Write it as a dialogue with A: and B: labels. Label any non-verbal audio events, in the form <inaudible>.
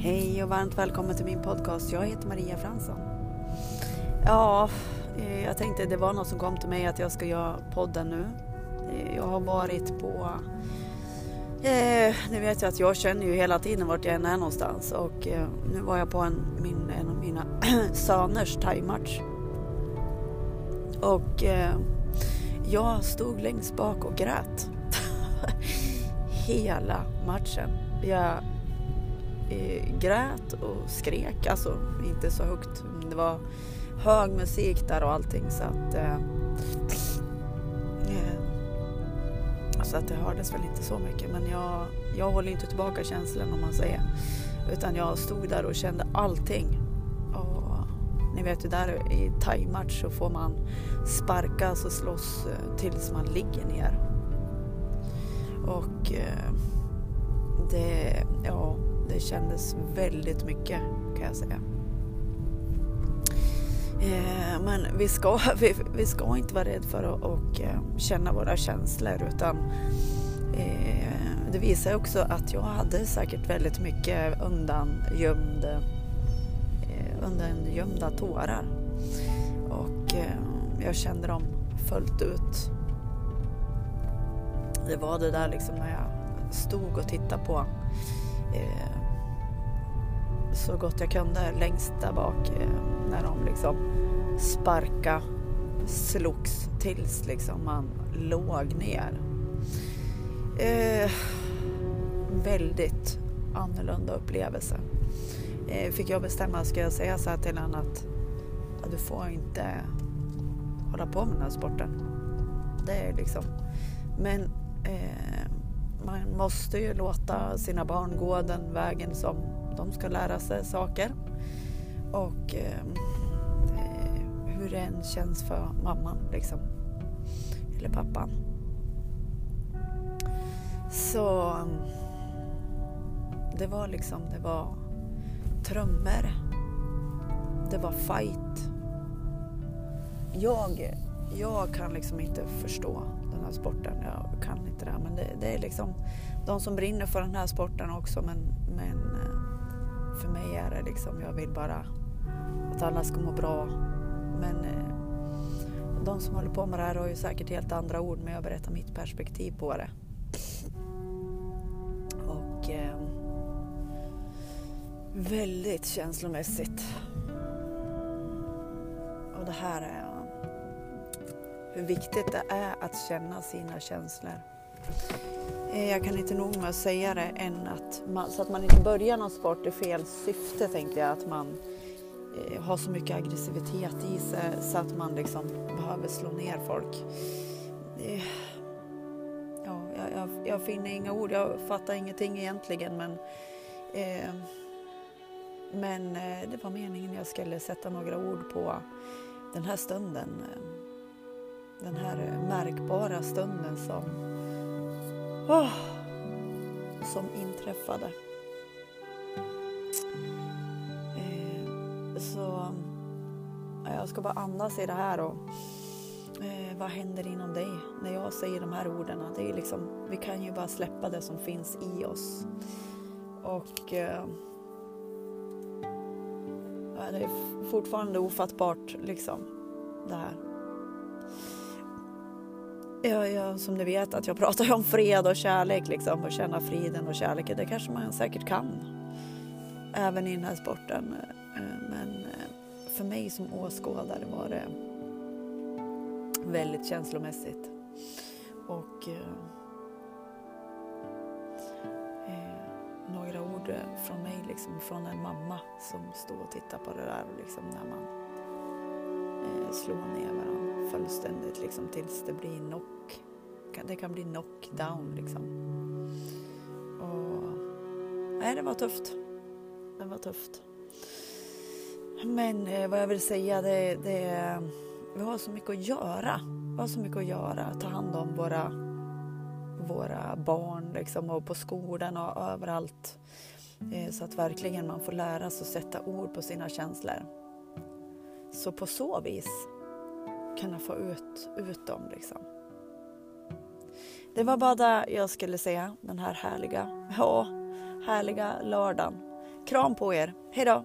A: Hej och varmt välkommen till min podcast. Jag heter Maria Fransson. Ja, eh, jag tänkte det var något som kom till mig att jag ska göra podden nu. Eh, jag har varit på... Eh, ni vet ju att jag känner ju hela tiden vart jag än är någonstans och eh, nu var jag på en, min, en av mina <clears throat> söners thaimatch. Och eh, jag stod längst bak och grät. <laughs> Hela matchen. Jag eh, grät och skrek, alltså inte så högt. Det var hög musik där och allting så att eh, eh, så att det hördes väl inte så mycket. Men jag, jag håller inte tillbaka känslan om man säger. Utan jag stod där och kände allting. Och ni vet ju där i thai-match så får man sparkas och slåss eh, tills man ligger ner. Och eh, det, ja det kändes väldigt mycket kan jag säga. Eh, men vi ska, <laughs> vi, vi, ska inte vara rädda för att och, eh, känna våra känslor utan eh, det visar också att jag hade säkert väldigt mycket undangömd, eh, undangömda tårar. Och eh, jag kände dem fullt ut. Det var det där liksom när jag stod och tittade på eh, så gott jag kunde längst där bak eh, när de liksom sparka slogs tills liksom man låg ner. Eh, väldigt annorlunda upplevelse. Eh, fick jag bestämma, ska jag säga så här till honom att ja, du får inte hålla på med den här sporten. Det är liksom, men eh, man måste ju låta sina barn gå den vägen som de ska lära sig saker. Och ehm, eh, hur det än känns för mamman liksom. Eller pappan. Så det var liksom, det var trummor. Det var fight. Jag, jag kan liksom inte förstå den här sporten. Jag kan inte det. här. Men det, det är liksom de som brinner för den här sporten också. Men, men eh, för mig är det liksom, jag vill bara att alla ska må bra. Men eh, de som håller på med det här har ju säkert helt andra ord men jag berättar mitt perspektiv på det. Och eh, väldigt känslomässigt. Och det här är hur viktigt det är att känna sina känslor. Eh, jag kan inte nog med att säga det än att man, så att man inte börjar någon sport i fel syfte tänkte jag. Att man eh, har så mycket aggressivitet i sig så att man liksom behöver slå ner folk. Eh, ja, jag, jag, jag, finner inga ord, jag fattar ingenting egentligen men eh, men eh, det var meningen jag skulle sätta några ord på den här stunden. Den här eh, märkbara stunden som oh, som inträffade. Eh, så jag ska bara andas i det här och eh, vad händer inom dig när jag säger de här orden? Det är liksom, vi kan ju bara släppa det som finns i oss. Och eh, det är fortfarande ofattbart liksom det här jag, jag, som ni vet att jag pratar ju om fred och kärlek liksom och känna friden och kärleken. Det kanske man säkert kan även i den här sporten. Eh, men eh, för mig som åskådare var det väldigt känslomässigt. Och eh, eh, några ord eh, från mig, liksom, från en mamma som stod och tittade på det där och liksom när man Eh, slå ner varandra fullständigt liksom, tills det blir knock. Det kan bli knockdown liksom. Och, nej, det var tufft. Det var tufft. Men eh, vad jag vill säga, det, det, vi har så mycket att göra. Vi har så mycket att göra. Ta hand om våra, våra barn liksom, och på skolan och överallt. Eh, så att verkligen man får lära sig att sätta ord på sina känslor. Så på så vis kunna få ut, ut dem. Liksom. Det var bara det jag skulle säga den här härliga, ja, härliga lördagen. Kram på er. Hej då!